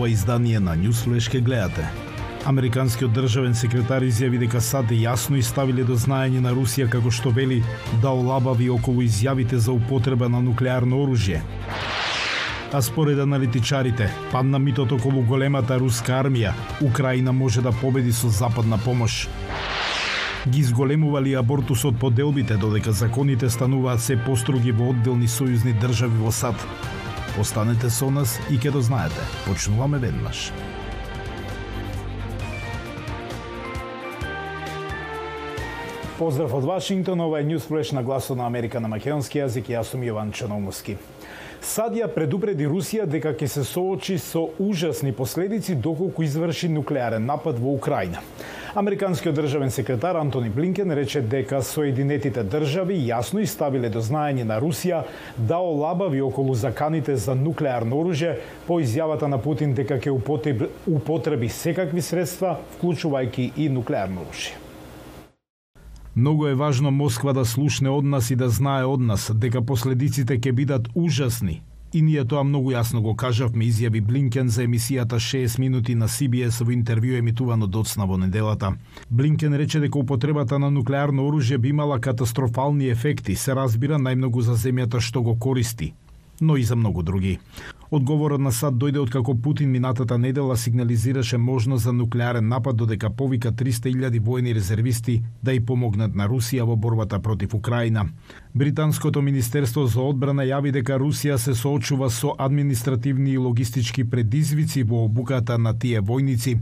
ова издание на Newsflash ке гледате. Американскиот државен секретар изјави дека САД јасно и ставиле до знаење на Русија како што вели да олабави околу изјавите за употреба на нуклеарно оружје. А според аналитичарите, падна митот околу големата руска армија, Украина може да победи со западна помош. Ги изголемували абортусот по делбите, додека законите стануваат се построги во одделни сојузни држави во САД. Останете со нас и ке дознаете. Почнуваме веднаш. Поздрав од Вашингтон, ова е Ньюсфлеш на гласот на Америка на македонски јазик јас сум Јован Чановски. Садија предупреди Русија дека ќе се соочи со ужасни последици доколку изврши нуклеарен напад во Украина. Американскиот државен секретар Антони Блинкен рече дека Соединетите држави јасно изставиле до знаење на Русија да олабави околу заканите за нуклеарно оружје по изјавата на Путин дека ќе употреби секакви средства, вклучувајќи и нуклеарно оружје. Многу е важно Москва да слушне од нас и да знае од нас дека последиците ќе бидат ужасни. И ние тоа многу јасно го кажавме, изјави Блинкен за емисијата 6 минути на CBS во интервју емитувано доцна во неделата. Блинкен рече дека употребата на нуклеарно оружје би имала катастрофални ефекти, се разбира најмногу за земјата што го користи, но и за многу други. Одговорот на САД дојде од како Путин минатата недела сигнализираше можност за нуклеарен напад додека повика 300.000 војни резервисти да и помогнат на Русија во борбата против Украина. Британското Министерство за одбрана јави дека Русија се соочува со административни и логистички предизвици во обуката на тие војници.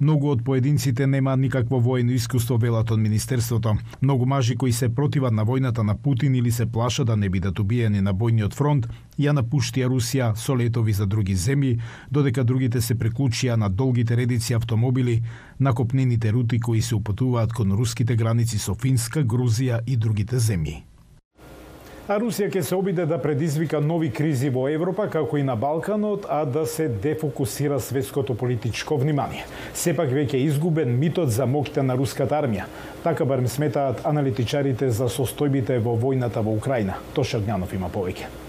Многу од поединците нема никакво воено искуство, велат од Министерството. Многу мажи кои се противат на војната на Путин или се плашат да не бидат убиени на бојниот фронт, ја напуштија Русија со летови за други земји, додека другите се преклучија на долгите редици автомобили на копнените рути кои се упатуваат кон руските граници со Финска, Грузија и другите земји. А Русија ќе се обиде да предизвика нови кризи во Европа, како и на Балканот, а да се дефокусира светското политичко внимание. Сепак веќе изгубен митот за моќта на руската армија. Така барем сметаат аналитичарите за состојбите во војната во Украина. Тоша Гнянов има повеќе.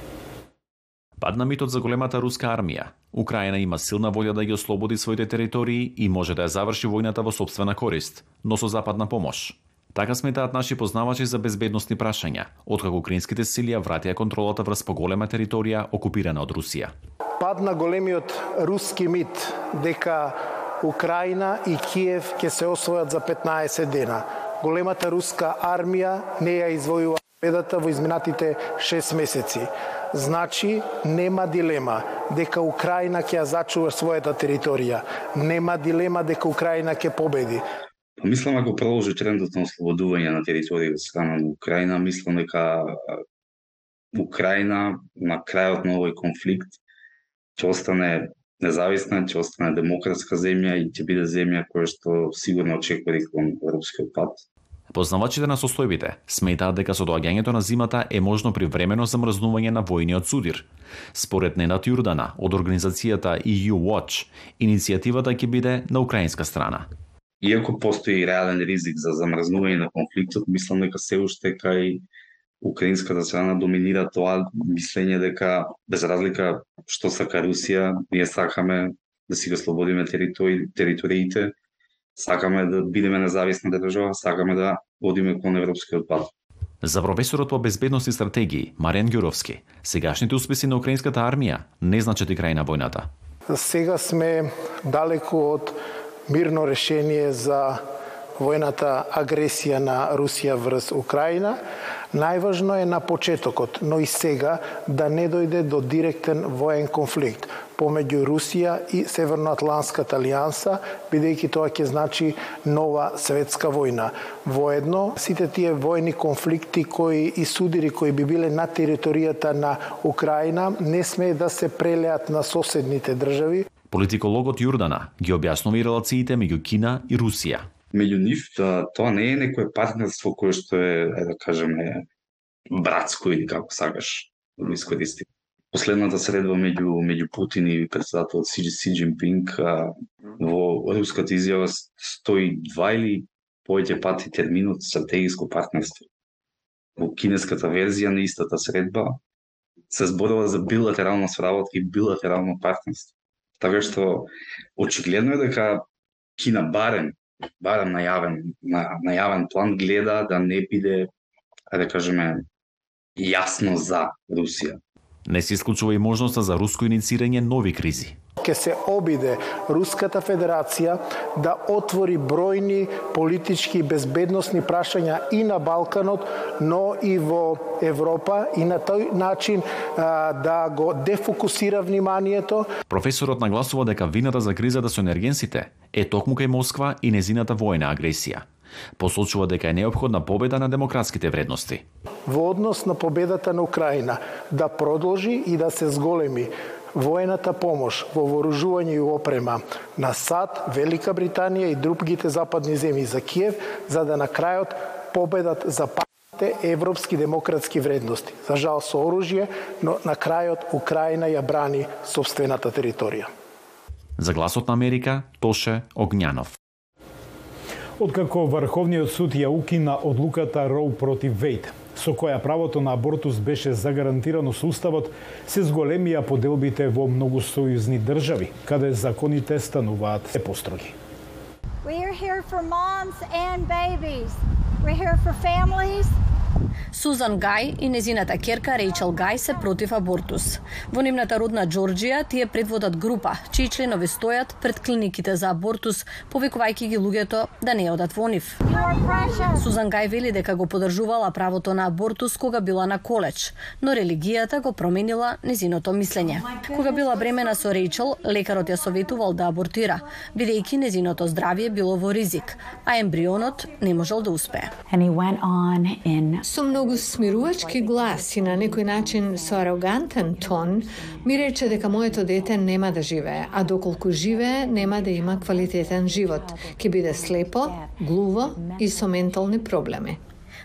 Падна митот за големата руска армија. Украина има силна волја да ги ослободи своите територии и може да ја заврши војната во собствена корист, но со западна помош. Така сметаат наши познавачи за безбедносни прашања, откако украинските сили ја вратија контролата врз поголема територија окупирана од Русија. Падна големиот руски мит дека Украина и Киев ќе се освојат за 15 дена. Големата руска армија не ја извојува победата во изминатите 6 месеци. Значи, нема дилема дека Украина ќе ја зачува својата територија. Нема дилема дека Украина ќе победи. Мислам ако продолжи трендот на ослободување на територија од страна на Украина, мислам дека Украина на крајот на овој конфликт ќе остане независна, ќе остане демократска земја и ќе биде земја која што сигурно очекува да реклам европскиот пат. Познавачите на состојбите сметаат дека со доаѓањето на зимата е можно привремено замрзнување на војниот судир. Според Ненат Јурдана од организацијата EU Watch, иницијативата ќе биде на украинска страна иако постои реален ризик за замрзнување на конфликтот, мислам дека се уште кај украинската страна доминира тоа мислење дека без разлика што сака Русија, ние сакаме да си го слободиме територи, териториите, сакаме да бидеме независна држава, сакаме да водиме кон европскиот пат. За професорот по безбедност и стратегии Марен Ѓуровски, сегашните успеси на украинската армија не значат и крај на војната. Сега сме далеку од мирно решение за војната агресија на Русија врз Украина. Најважно е на почетокот, но и сега да не дојде до директен воен конфликт помеѓу Русија и Северноатлантската алијанса, бидејќи тоа ќе значи нова светска војна. Воедно, сите тие војни конфликти кои и судири кои би биле на територијата на Украина не смее да се прелеат на соседните држави. Политикологот Јурдана ги објаснува и релациите меѓу Кина и Русија. Меѓу нив да, тоа не е некое партнерство кое што е, е да кажеме, братско или како сакаш да го искористи. Последната средба меѓу меѓу Путин и председателот Си, Си Джинпинг во руската изјава стои два или повеќе пати терминот стратегиско партнерство. Во кинеската верзија на истата средба се зборува за билатерална соработка и билатерално партнерство Така што очигледно е дека Кина барем барем најавен на најавен план гледа да не биде да кажеме јасно за Русија. Не се исклучува и можноста за руско иницирање нови кризи ќе се обиде Руската Федерација да отвори бројни политички и безбедносни прашања и на Балканот, но и во Европа и на тој начин а, да го дефокусира вниманието. Професорот нагласува дека вината за кризата со енергенсите е токму кај Москва и незината војна агресија. Посочува дека е необходна победа на демократските вредности. Во однос на победата на Украина да продолжи и да се зголеми воената помош во вооружување и опрема на САД, Велика Британија и другите западни земји за Киев, за да на крајот победат за пакте европски демократски вредности. За жал со оружје, но на крајот Украина ја брани собствената територија. За гласот на Америка, Тоше Огњанов. Откако Врховниот суд ја укина одлуката Роу против Вейт, со која правото на абортус беше загарантирано со Уставот, се зголемија поделбите во многу сојузни држави, каде законите стануваат се построги. We are here for moms and babies. We're here for families Сузан Гај и незината керка Рейчел Гај се против абортус. Во нивната родна Џорџија тие предводат група, чии членови стојат пред клиниките за абортус, повикувајќи ги луѓето да не одат во нив. Сузан Гај вели дека го подржувала правото на абортус кога била на коледж, но религијата го променила незиното мислење. Кога била бремена со Рейчел, лекарот ја советувал да абортира, бидејќи незиното здравје било во ризик, а ембрионот не можел да успее многу смирувачки глас и на некој начин со арогантен тон, ми рече дека моето дете нема да живее, а доколку живее, нема да има квалитетен живот. ќе биде слепо, глуво и со ментални проблеми.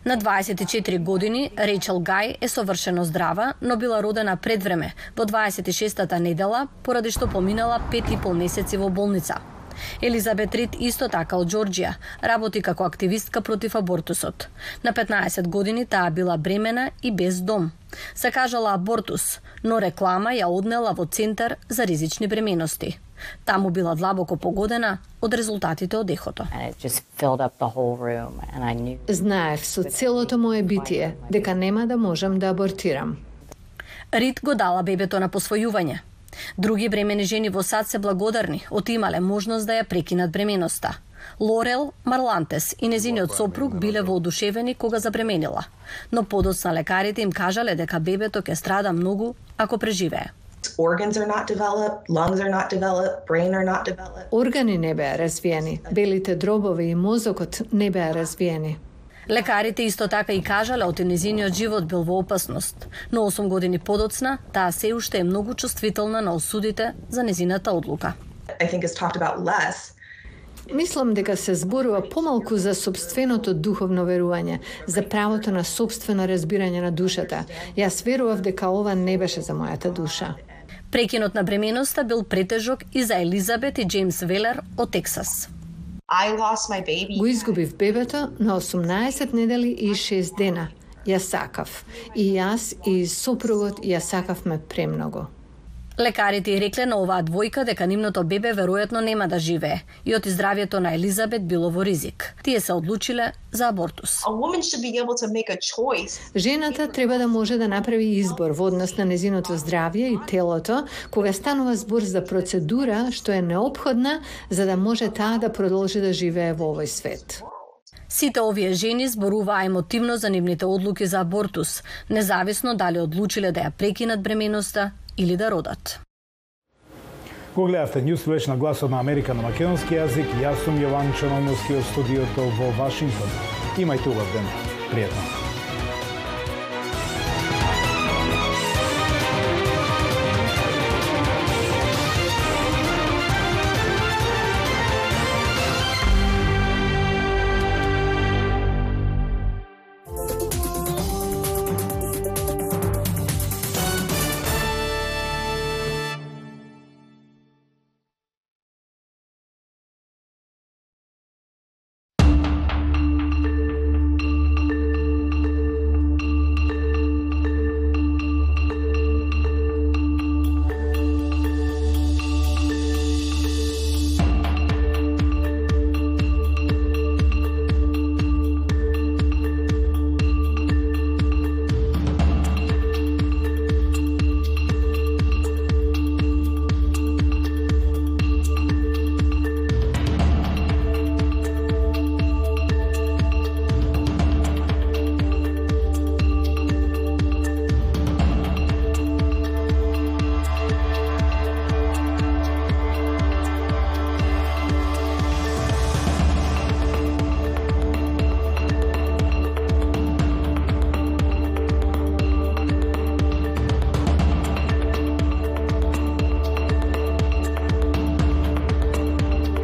На 24 години Рейчел Гај е совршено здрава, но била родена предвреме во 26-та недела, поради што поминала 5 и пол месеци во болница. Елизабет Рид исто така од Џорџија, работи како активистка против абортусот. На 15 години таа била бремена и без дом. Се кажала абортус, но реклама ја однела во центар за ризични бременности. Таму била длабоко погодена од резултатите од ехото. Знаев со целото моje битие дека нема да можам да абортирам. Рид го дала бебето на посвојување. Други бремени жени во САД се благодарни, отимале можност да ја прекинат бременоста. Лорел Марлантес и незиниот сопруг биле воодушевени кога забременила, но подоцна лекарите им кажале дека бебето ќе страда многу ако преживее. Органи не беа развиени, белите дробови и мозокот не беа развиени. Лекарите исто така и кажале од незиниот живот бил во опасност, но 8 години подоцна таа се уште е многу чувствителна на осудите за незината одлука. Мислам дека се зборува помалку за собственото духовно верување, за правото на собствено разбирање на душата. Јас верував дека ова не беше за мојата душа. Прекинот на бременоста бил претежок и за Елизабет и Джеймс Велер од Тексас. I lost my baby. Го изгубив бебето на 18 недели и 6 дена. Ја сакав. И јас и сопругот ја сакавме премногу. Лекарите и рекле на оваа двојка дека нивното бебе веројатно нема да живее и од здравјето на Елизабет било во ризик. Тие се одлучиле за абортус. Жената треба да може да направи избор во однос на незиното здравје и телото, кога станува збор за процедура што е необходна за да може таа да продолжи да живее во овој свет. Сите овие жени зборуваа емотивно за нивните одлуки за абортус, независно дали одлучиле да ја прекинат бременоста или да родат. Го гледавте Ньюс на гласот на Америка на македонски јазик. Јас сум Јован Чономовски од студиото во Вашингтон. Имајте убав ден. Пријатно.